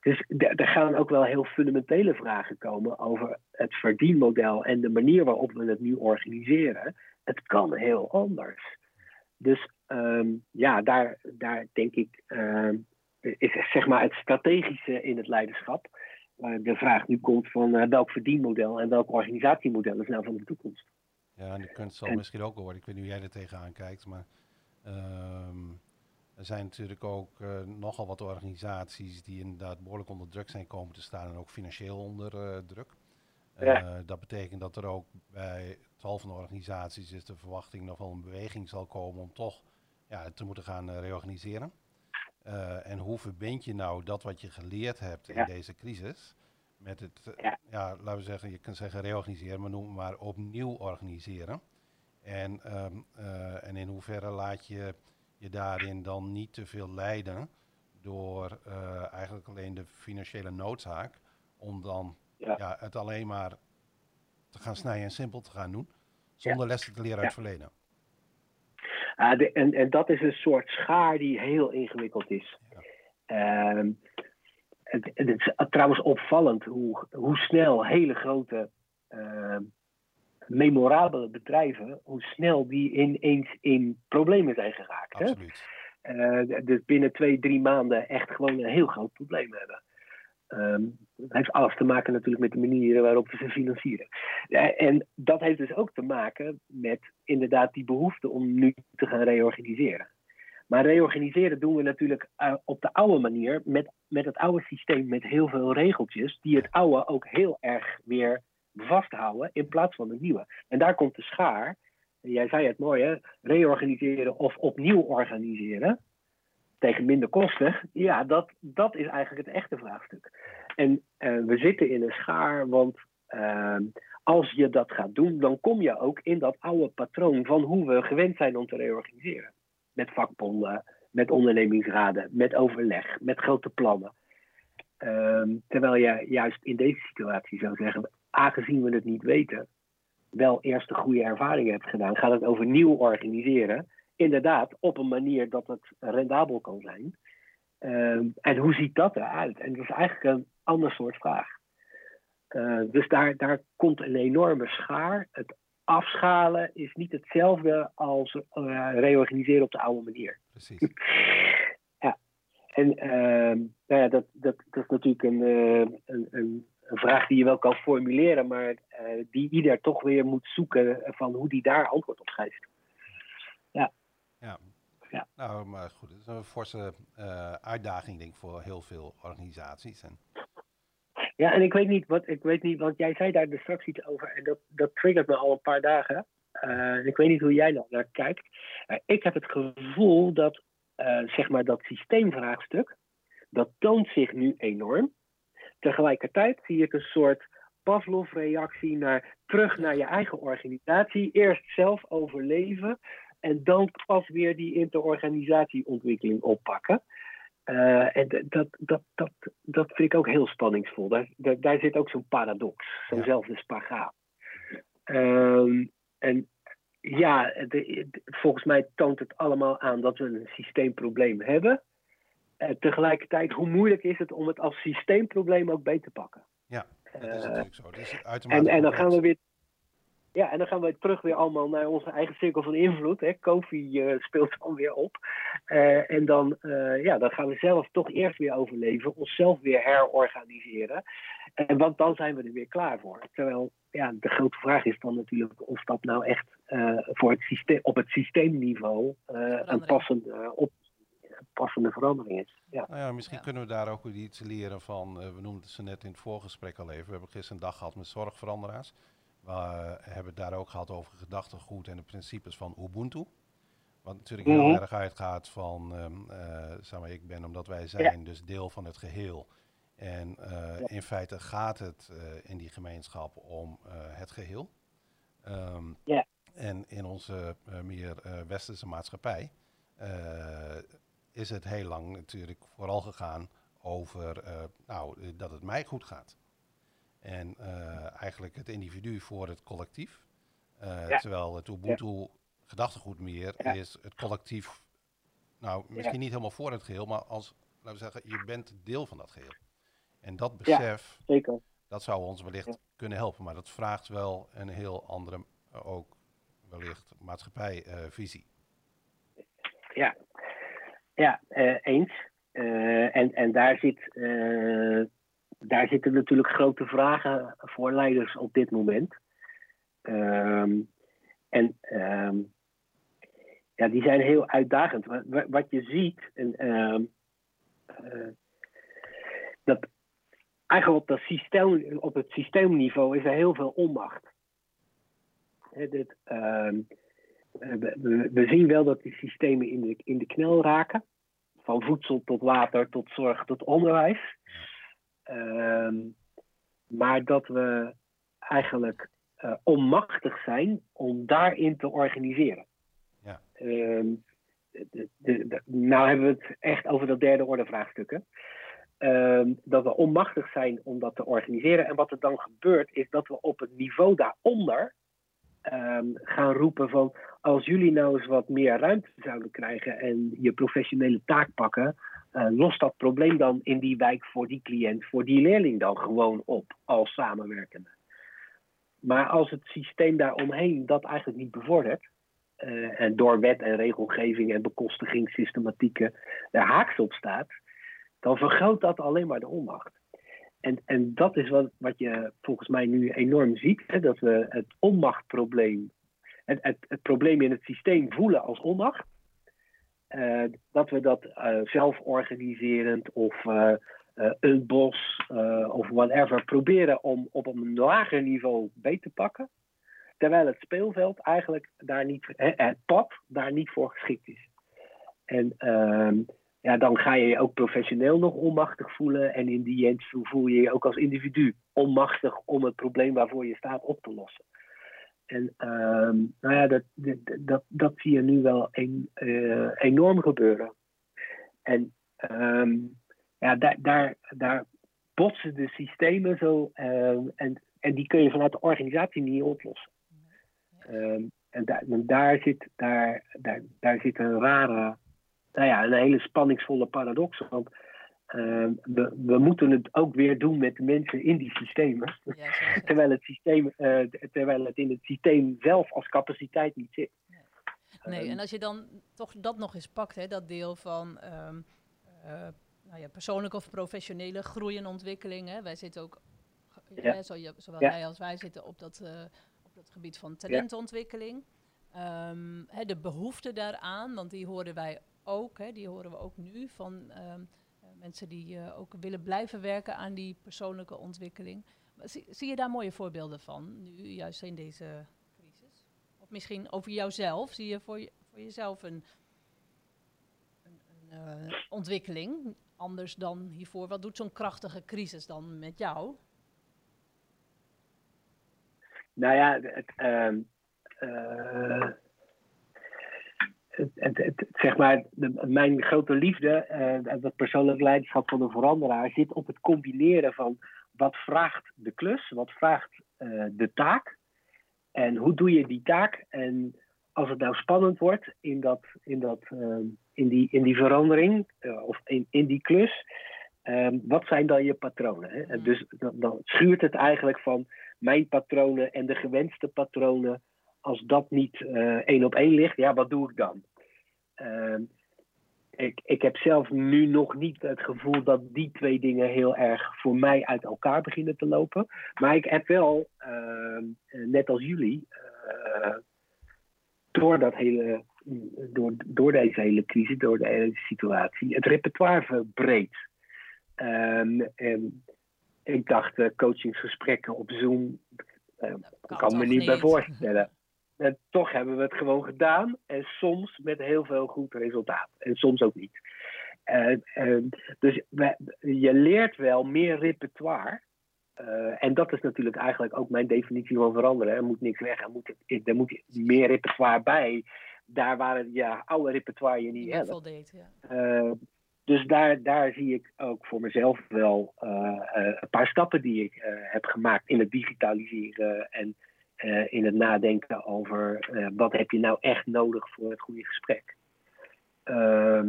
dus er gaan ook wel heel fundamentele vragen komen over het verdienmodel en de manier waarop we het nu organiseren. Het kan heel anders. Dus um, ja, daar, daar denk ik um, is zeg maar het strategische in het leiderschap de vraag nu komt van uh, welk verdienmodel en welk organisatiemodel is nou van de toekomst. Ja, en de kunst zal misschien ook worden. Ik weet niet hoe jij er tegenaan kijkt, maar um, er zijn natuurlijk ook uh, nogal wat organisaties die inderdaad behoorlijk onder druk zijn komen te staan en ook financieel onder uh, druk. Ja. Dat betekent dat er ook bij tal van organisaties is de verwachting nog wel een beweging zal komen om toch ja, te moeten gaan reorganiseren. Uh, en hoe verbind je nou dat wat je geleerd hebt in deze crisis met het, uh, ja. ja. laten we zeggen, je kunt zeggen reorganiseren, maar noem maar opnieuw organiseren. En, um, uh, en in hoeverre laat je je daarin dan niet te veel leiden door eigenlijk alleen de financiële noodzaak om dan ja. ja. het alleen maar te gaan snijden en simpel te gaan doen, zonder lessen te leren uit het verleden. Uh, en, en dat is een soort schaar die heel ingewikkeld is. Ehm, het, het, is trouwens opvallend hoe, hoe snel hele grote, ehm, memorabele bedrijven, hoe snel die ineens in problemen zijn geraakt. Absoluut. Hè? dus binnen twee, drie maanden echt gewoon een heel groot probleem hebben. Um, het heeft alles te maken natuurlijk met de manieren waarop we ze financieren. en dat heeft dus ook te maken met inderdaad die behoefte om nu te gaan reorganiseren. Maar reorganiseren doen we natuurlijk uh, op de oude manier, met, met het oude systeem, met heel veel regeltjes, die het oude ook heel erg weer vasthouden in plaats van het nieuwe. En daar komt de schaar. Jij zei het mooi, hè? reorganiseren of opnieuw organiseren tegen minder kosten, ja, dat, dat is eigenlijk het echte vraagstuk. En uh, we zitten in een schaar, want uh, als je dat gaat doen, dan kom je ook in dat oude patroon van hoe we gewend zijn om te reorganiseren. Met vakbonden, met ondernemingsraden, met overleg, met grote plannen. Uh, terwijl je juist in deze situatie zou zeggen, aangezien we het niet weten, wel eerst een goede ervaring hebt gedaan, gaat het over nieuw organiseren inderdaad op een manier dat het rendabel kan zijn. Ehm, en hoe ziet dat eruit? En dat is eigenlijk een ander soort vraag. Uh, dus daar, daar komt een enorme schaar. Het afschalen is niet hetzelfde als uh, reorganiseren op de oude manier. Precies. ja. En uh, nou ja, dat, dat, dat is natuurlijk een, uh, een, een, een, vraag die je wel kan formuleren, maar die ieder toch weer moet zoeken van hoe die daar antwoord op geeft. Ja. Ja. Nou, maar goed, het is een forse uh, uitdaging, denk ik, voor heel veel organisaties. En... Ja, en ik weet niet wat, ik weet niet, want jij zei daar dus straks iets over en dat, dat triggert me al een paar dagen. Uh, ik weet niet hoe jij daar naar kijkt. Uh, ik heb het gevoel dat, zeg maar, dat systeemvraagstuk, dat toont zich nu enorm. Tegelijkertijd zie ik een soort Pavlov-reactie naar terug naar je eigen organisatie. Eerst zelf overleven, en dan pas weer die interorganisatieontwikkeling oppakken. Uh, en dat, dat, dat, dat vind ik ook heel spanningsvol. Daar, daar, daar zit ook zo'n paradox, zo'nzelfde spagaat. Uh, en ja, de, de, volgens mij toont het allemaal aan dat we een systeemprobleem hebben. Uh, tegelijkertijd, hoe moeilijk is het om het als systeemprobleem ook beter te pakken? Ja, dat is natuurlijk zo. Dus en, en dan gaan we weer ja, en dan gaan we terug weer allemaal naar onze eigen cirkel van invloed. Hè. Kofi uh, speelt dan weer op. Uh, en dan, uh, ja, dan gaan we zelf toch eerst weer overleven, onszelf weer herorganiseren. En want dan zijn we er weer klaar voor. Terwijl ja, de grote vraag is dan natuurlijk of dat nou echt voor het systeem, op het systeemniveau een passende, op, passende verandering is. Ja. Nou ja, misschien ja. kunnen we daar ook iets leren van. we noemden ze net in het voorgesprek al even. We hebben gisteren een dag gehad met zorgveranderaars. We hebben het daar ook gehad over gedachtegoed en de principes van Ubuntu. Wat natuurlijk heel mm -hmm. erg uitgaat van, um, uh, zeg maar, ik ben omdat wij zijn, ja. dus deel van het geheel. En uh, ja. in feite gaat het uh, in die gemeenschap om het geheel. Um, ja. En in onze meer westerse maatschappij is het heel lang natuurlijk vooral gegaan over nou, dat het mij goed gaat. En uh, eigenlijk het individu voor het collectief. Ja. Terwijl het Ubuntu ja. gedachtegoed meer ja. is het collectief. Nou, misschien niet helemaal voor het geheel, maar als, laten we zeggen, je bent deel van dat geheel. En dat besef, dat zou ons wellicht kunnen helpen. Maar dat vraagt wel een heel andere, ook wellicht maatschappijvisie. ja, ja eens. en, en daar zit daar zitten natuurlijk grote vragen voor leiders op dit moment. Um, en um, ja, die zijn heel uitdagend. Wat, je ziet, en, um, uh, dat eigenlijk op, dat systeem, op het systeemniveau is er heel veel onmacht. Dit, we, we, zien wel dat die systemen in in de knel raken. Van voedsel tot water, tot zorg, tot onderwijs. Um, maar dat we eigenlijk uh, onmachtig zijn om daarin te organiseren. Ja. Um, de, de, de, nou hebben we het echt over dat derde orde vraagstukken. ehm, dat we onmachtig zijn om dat te organiseren. En wat er dan gebeurt, is dat we op het niveau daaronder ehm, gaan roepen van als jullie nou eens wat meer ruimte zouden krijgen en je professionele taak pakken, uh, lost dat probleem dan in die wijk voor die cliënt, voor die leerling dan gewoon op als samenwerkende. Maar als het systeem daaromheen dat eigenlijk niet bevordert, uh, en door wet en regelgeving en bekostigingssystematieken er haaks op staat, dan vergroot dat alleen maar de onmacht. En, en dat is wat, wat je volgens mij nu enorm ziet, hè, dat we het onmachtprobleem, het, het, het probleem in het systeem voelen als onmacht. Uh, dat we dat uh, zelforganiserend of uh, een bos of whatever proberen om op een lager niveau beter te pakken. Terwijl het speelveld eigenlijk daar niet, het pad daar niet voor geschikt is. En ehm, ja, dan ga je je ook professioneel nog onmachtig voelen. En in die end voel je je ook als individu onmachtig om het probleem waarvoor je staat op te lossen. En ehm, nou ja, dat, dat, dat, zie je nu wel een, uh, enorm gebeuren. En um, ja, daar, daar, daar botsen de systemen zo. Um, en, en die kun je vanuit de organisatie niet oplossen. en daar, daar, zit, daar, daar, daar zit een rare, nou ja, een hele spanningsvolle paradox. Want uh, we, we, moeten het ook weer doen met de mensen in die systemen. Ja, terwijl, het systeem, uh, terwijl het in het systeem zelf als capaciteit niet zit. Nee, nee. en als je dan toch dat nog eens pakt, hè, dat deel van um, uh, nou ja, persoonlijke of professionele groei en ontwikkeling. Hè. Wij zitten ook, ja. hè, zowel jij als wij zitten op dat, op dat gebied van talentontwikkeling. Um, hè, de behoefte daaraan, want die horen wij ook, hè, die horen we ook nu van mensen die uh, ook willen blijven werken aan die persoonlijke ontwikkeling. Zie, je daar mooie voorbeelden van, nu juist in deze crisis? Of misschien over jouzelf, zie je voor, je, voor jezelf een, een, een uh, ontwikkeling anders dan hiervoor? Wat doet zo'n krachtige crisis dan met jou? Nou ja, het, uh, uh, het, het, het, zeg maar, de, mijn grote liefde, uh, dat persoonlijk leiderschap van de veranderaar, zit op het combineren van wat vraagt de klus, wat vraagt uh, de taak en hoe doe je die taak. En als het nou spannend wordt in, dat, in, dat, uh, in, die, in die verandering of in, in die klus, wat zijn dan je patronen? Hè? En dus dan, dan schuurt het eigenlijk van mijn patronen en de gewenste patronen als dat niet uh, één op één ligt, ja, wat doe ik dan? Uh, ik, ik heb zelf nu nog niet het gevoel dat die twee dingen heel erg voor mij uit elkaar beginnen te lopen. Maar ik heb wel, uh, net als jullie, eh, door, dat hele, door, door deze hele crisis, door de hele situatie, het repertoire verbreed. Ehm, en ik dacht, coachingsgesprekken op Zoom, kan, kan me niet bij voorstellen. En toch hebben we het gewoon gedaan. En soms met heel veel goed resultaat. En soms ook niet. En, en, dus we, je leert wel meer repertoire. Uh, en dat is natuurlijk eigenlijk ook mijn definitie van veranderen. Er moet niks weg. Er moet, er moet meer repertoire bij. Daar waar het ja, oude repertoire je niet helpt. Ja. Uh, dus daar, daar zie ik ook voor mezelf wel uh, een paar stappen die ik heb gemaakt in het digitaliseren en uh, in het nadenken over uh, wat heb je nou echt nodig voor het goede gesprek. Uh,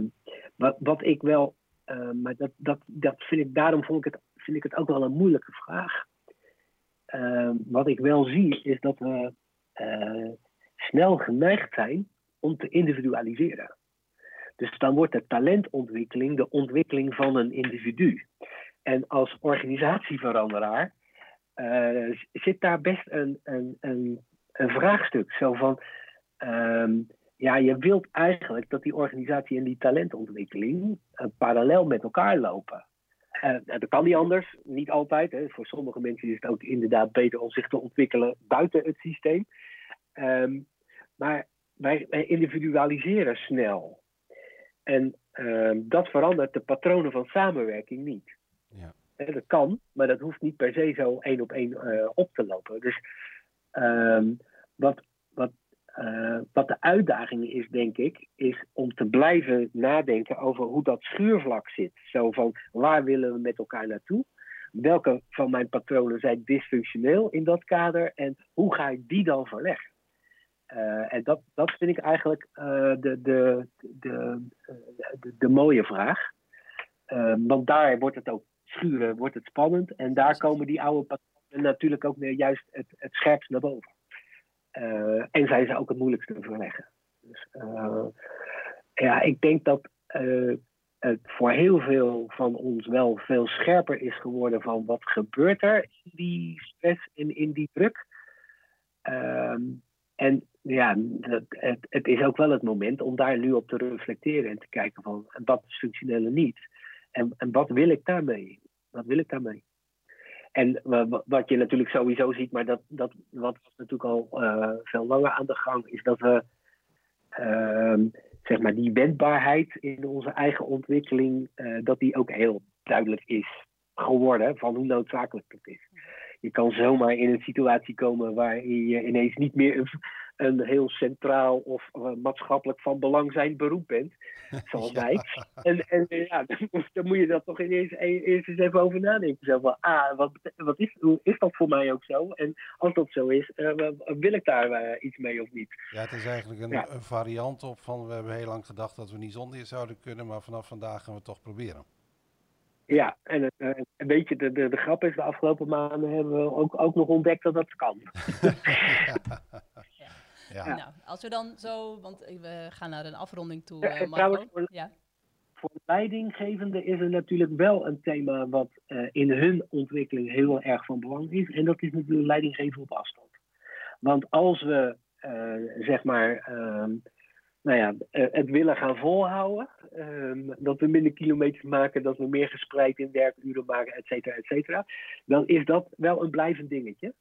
wat, wat ik wel, uh, maar dat, dat, dat vind ik, daarom vond ik het, vind ik het ook wel een moeilijke vraag. Ehm, wat ik wel zie is dat we snel geneigd zijn om te individualiseren. Dus dan wordt de talentontwikkeling de ontwikkeling van een individu. En als organisatieveranderaar uh, zit daar best een, een, een, een vraagstuk. Zo van, um, ja, je wilt eigenlijk dat die organisatie en die talentontwikkeling uh, parallel met elkaar lopen. Uh, dat kan niet anders, niet altijd. Hè. Voor sommige mensen is het ook inderdaad beter om zich te ontwikkelen buiten het systeem. Um, maar wij, individualiseren snel. En uh, dat verandert de patronen van samenwerking niet. Ja. Dat kan, maar dat hoeft niet per se zo één op één uh, op te lopen. Dus um, wat, wat wat de uitdaging is, denk ik, is om te blijven nadenken over hoe dat schuurvlak zit. Zo van waar willen we met elkaar naartoe? Welke van mijn patronen zijn dysfunctioneel in dat kader en hoe ga ik die dan verleggen? Uh, en dat, dat vind ik eigenlijk de, de, de, de, mooie vraag. Uh, want daar wordt het ook schuren, wordt het spannend. En daar komen die oude patronen natuurlijk ook weer juist het, het scherpst naar boven. en zijn ze ook het moeilijkste te verleggen. Dus ja, ik denk dat het voor heel veel van ons wel veel scherper is geworden van wat gebeurt er in die stress en in die druk. Um, en ja, het, het, het, is ook wel het moment om daar nu op te reflecteren en te kijken van wat is functioneel en niet. En, en wat wil ik daarmee? Wat wil ik daarmee? En wat je natuurlijk sowieso ziet, maar dat, dat wat natuurlijk al uh, veel langer aan de gang, is dat we uh, zeg maar die wendbaarheid in onze eigen ontwikkeling, uh, dat die ook heel duidelijk is geworden van hoe noodzakelijk dat is je kan zomaar in een situatie komen waarin je ineens niet meer een heel centraal of uh, maatschappelijk van belang zijn beroep bent, zoals wij. En, en ja, dan, moet je dat toch ineens eerst eens even over nadenken. Zo van, ah, wat, wat is, hoe is dat voor mij ook zo? En als dat zo is, uh, wil ik daar iets mee of niet? Ja, het is eigenlijk een, een variant op van, we hebben heel lang gedacht dat we niet zonder zouden kunnen, maar vanaf vandaag gaan we het toch proberen. Ja, en uh, een beetje de, de, de grap is, de afgelopen maanden hebben we ook, ook nog ontdekt dat dat kan. ja. Ja. Nou, als we dan zo, want we gaan naar een afronding toe, uh, Trouwens, voor, ja. voor leidinggevenden is er natuurlijk wel een thema wat uh, in hun ontwikkeling heel erg van belang is. En dat is natuurlijk leidinggeven op afstand. Want als we, zeg maar, ehm, nou ja, eh, het willen gaan volhouden. Ehm, dat we minder kilometers maken, dat we meer gespreid in werkuren maken, et cetera, et cetera. Dan is dat wel een blijvend dingetje.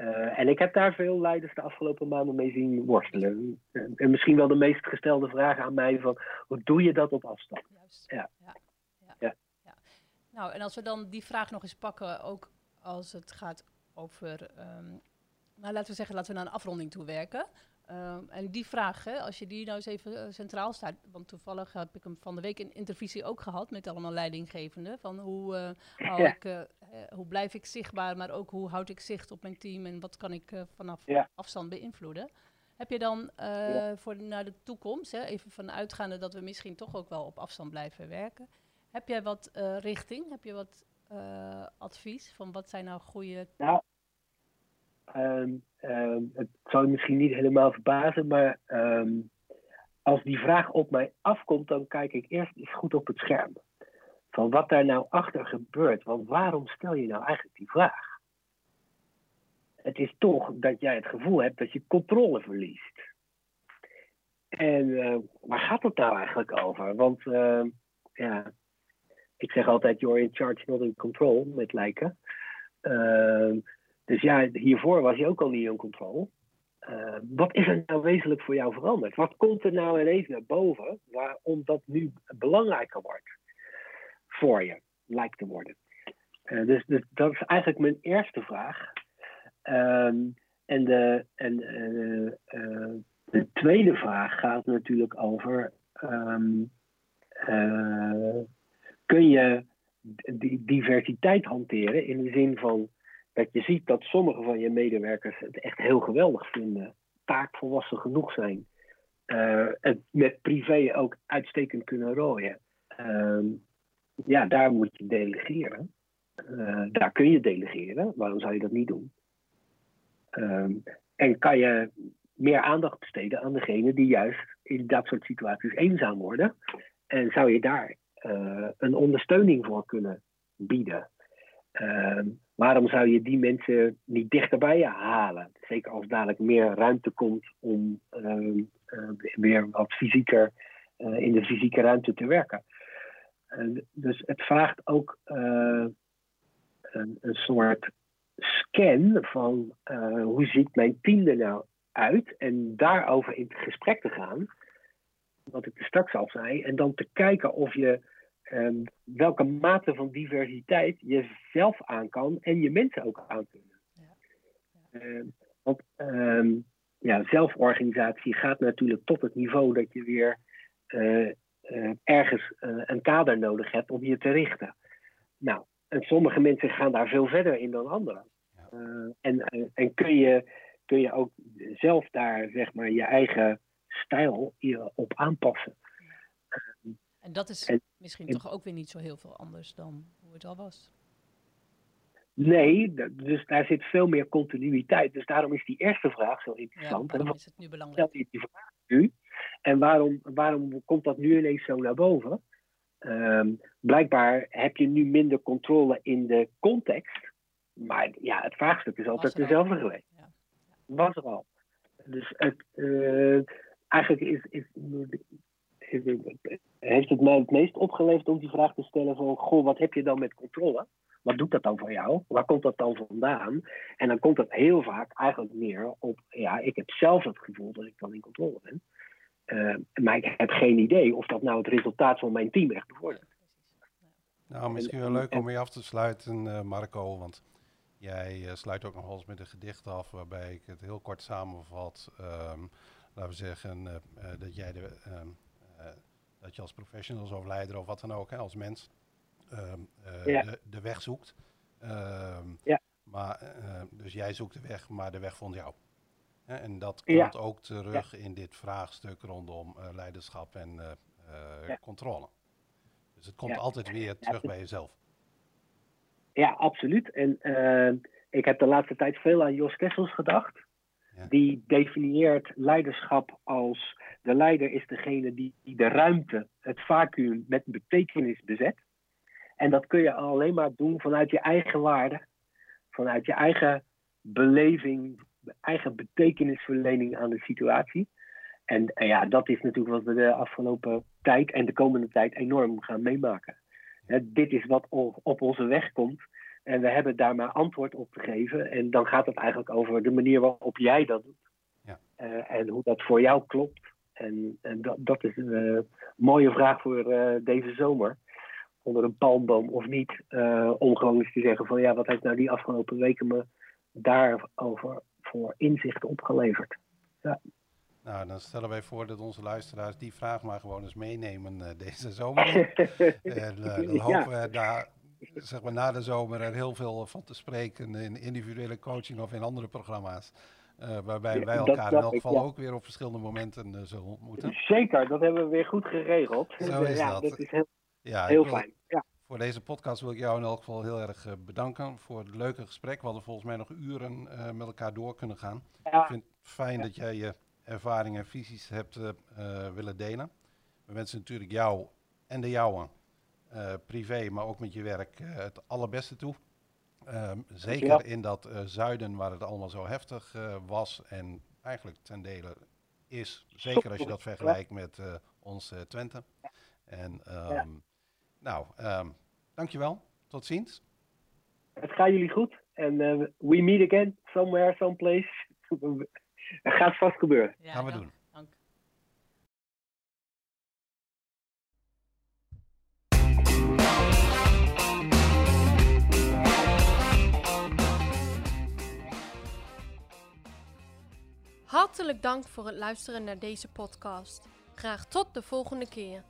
Uh, en ik heb daar veel leiders de afgelopen maanden mee zien worstelen. En misschien wel de meest gestelde vraag aan mij van, hoe doe je dat op afstand? Juist. Ja. Ja. ja. ja. Nou, en als we dan die vraag nog eens pakken, ook als het gaat over, um, nou laten we zeggen, laten we naar een afronding toe werken. Ehm, en die vraag, hè, als je die nou eens even eh, centraal staat, want toevallig heb ik hem van de week in intervisie ook gehad met allemaal leidinggevenden, van hoe, uh, hou ik, uh, hoe blijf ik zichtbaar, maar ook hoe houd ik zicht op mijn team en wat kan ik vanaf afstand beïnvloeden. Heb je dan voor naar de toekomst, hè, even vanuitgaande dat we misschien toch ook wel op afstand blijven werken, heb jij wat richting, heb je wat advies van wat zijn nou goede... Nou, Um, het zal je misschien niet helemaal verbazen, maar ehm, als die vraag op mij afkomt, dan kijk ik eerst eens goed op het scherm. Van wat daar nou achter gebeurt. Want waarom stel je nou eigenlijk die vraag? Het is toch dat jij het gevoel hebt dat je controle verliest. En uh, waar gaat het nou eigenlijk over? Want ja, ik zeg altijd: you're in charge, not in control, met lijken. Uh, dus ja, hiervoor was je ook al niet in controle. Uh, wat is er nou wezenlijk voor jou veranderd? Wat komt er nou ineens naar boven waarom dat nu belangrijker wordt voor je, lijkt te worden? Uh, dus, dus, dat is eigenlijk mijn eerste vraag. Um, en de, en, uh, de tweede vraag gaat natuurlijk over: um, kun je diversiteit hanteren in de zin van dat je ziet dat sommige van je medewerkers het echt heel geweldig vinden, taakvolwassen genoeg zijn, uh, het met privé ook uitstekend kunnen rooien. Uh, ja, daar moet je delegeren. Uh, daar kun je delegeren. Waarom zou je dat niet doen? Ehm, en kan je meer aandacht besteden aan degene die juist in dat soort situaties eenzaam worden? En zou je daar uh, een ondersteuning voor kunnen bieden? Uh, waarom zou je die mensen niet dichter bij je halen? Zeker als dadelijk meer ruimte komt om uh, weer wat fysieker uh, in de fysieke ruimte te werken. dus het vraagt ook een, een, soort scan van hoe ziet mijn team er nou uit en daarover in gesprek te gaan. Wat ik er straks al zei. En dan te kijken of je um, welke mate van diversiteit je zelf aan kan en je mensen ook aan kunnen. Ja. Ja. Uh, want um, ja, zelforganisatie gaat natuurlijk tot het niveau dat je weer ergens een kader nodig hebt om je te richten. Nou, en sommige mensen gaan daar veel verder in dan anderen. en, en kun, je, kun je ook zelf daar zeg maar je eigen stijl op aanpassen. En dat is misschien toch ook weer niet zo heel veel anders dan hoe het al was. Nee, dus daar zit veel meer continuïteit. Dus daarom is die eerste vraag zo interessant. Ja, waarom is het nu belangrijk? Die vraag nu. En waarom, waarom komt dat nu ineens zo naar boven? Ehm, blijkbaar heb je nu minder controle in de context. Maar ja, het vraagstuk is altijd dezelfde geweest. Ja. Was er al. Dus het, uh, eigenlijk is, is, heeft het mij het meest opgeleverd om die vraag te stellen van... Goh, wat heb je dan met controle? Wat doet dat dan voor jou? Waar komt dat dan vandaan? En dan komt het heel vaak eigenlijk neer op... Ja, ik heb zelf het gevoel dat ik dan in controle ben. Uh, maar ik heb geen idee of dat nou het resultaat van mijn team echt bevordert. Nou, misschien wel leuk om je af te sluiten, uh, Marco. Want jij uh, sluit ook nog wel eens met een gedicht af... waarbij ik het heel kort samenvat... Um, laten we zeggen, dat jij de, ehm, dat je als professional of leider of wat dan ook, hè, als mens, ehm, eh, de, de, weg zoekt. Ehm, ja. Maar, uh, dus jij zoekt de weg, maar de weg vond jou. En dat komt ook terug in dit vraagstuk rondom leiderschap en controle. Dus het komt altijd weer terug bij jezelf. Ja, absoluut. En ik heb de laatste tijd veel aan Jos Kessels gedacht. Die definieert leiderschap als de leider is degene die, die de ruimte, het vacuüm met betekenis bezet. En dat kun je alleen maar doen vanuit je eigen waarde, vanuit je eigen beleving, eigen betekenisverlening aan de situatie. En, en, ja, dat is natuurlijk wat we de afgelopen tijd en de komende tijd enorm gaan meemaken. dit is wat op onze weg komt. En we hebben daar maar antwoord op te geven. En dan gaat het eigenlijk over de manier waarop jij dat doet. Ja. Uh, en hoe dat voor jou klopt. En, en dat, dat, is een uh, mooie vraag voor uh, deze zomer. Onder een palmboom of niet. om gewoon eens te zeggen van ja, wat heeft nou die afgelopen weken me daarover voor inzicht opgeleverd. Ja. Nou, dan stellen wij voor dat onze luisteraars die vraag maar gewoon eens meenemen deze zomer. en dan hopen we daar zeg maar, na de zomer er heel veel van te spreken in individuele coaching of in andere programma's. Uh, waarbij wij elkaar in elk geval ook weer op verschillende momenten uh, zullen ontmoeten. Zeker, dat hebben we weer goed geregeld. Zo is ja, dat. dat is heel, ja, heel fijn. Ja. Voor deze podcast wil ik jou in elk geval heel erg uh, bedanken voor het leuke gesprek. We hadden volgens mij nog uren met elkaar door kunnen gaan. Ik vind het fijn dat jij je ervaringen en visies hebt willen delen. We wensen natuurlijk jou en de jouwen uh, privé, maar ook met je werk, het allerbeste toe. Um, zeker in dat uh, zuiden waar het allemaal zo heftig was en eigenlijk ten dele is. Zeker als je dat vergelijkt met ons Twente. En um, ja. nou, um, dankjewel. Tot ziens. Het gaat jullie goed. En we meet again somewhere, someplace. Het gaat vast gebeuren. Ja, gaan we doen. Hartelijk dank voor het luisteren naar deze podcast. Graag tot de volgende keer.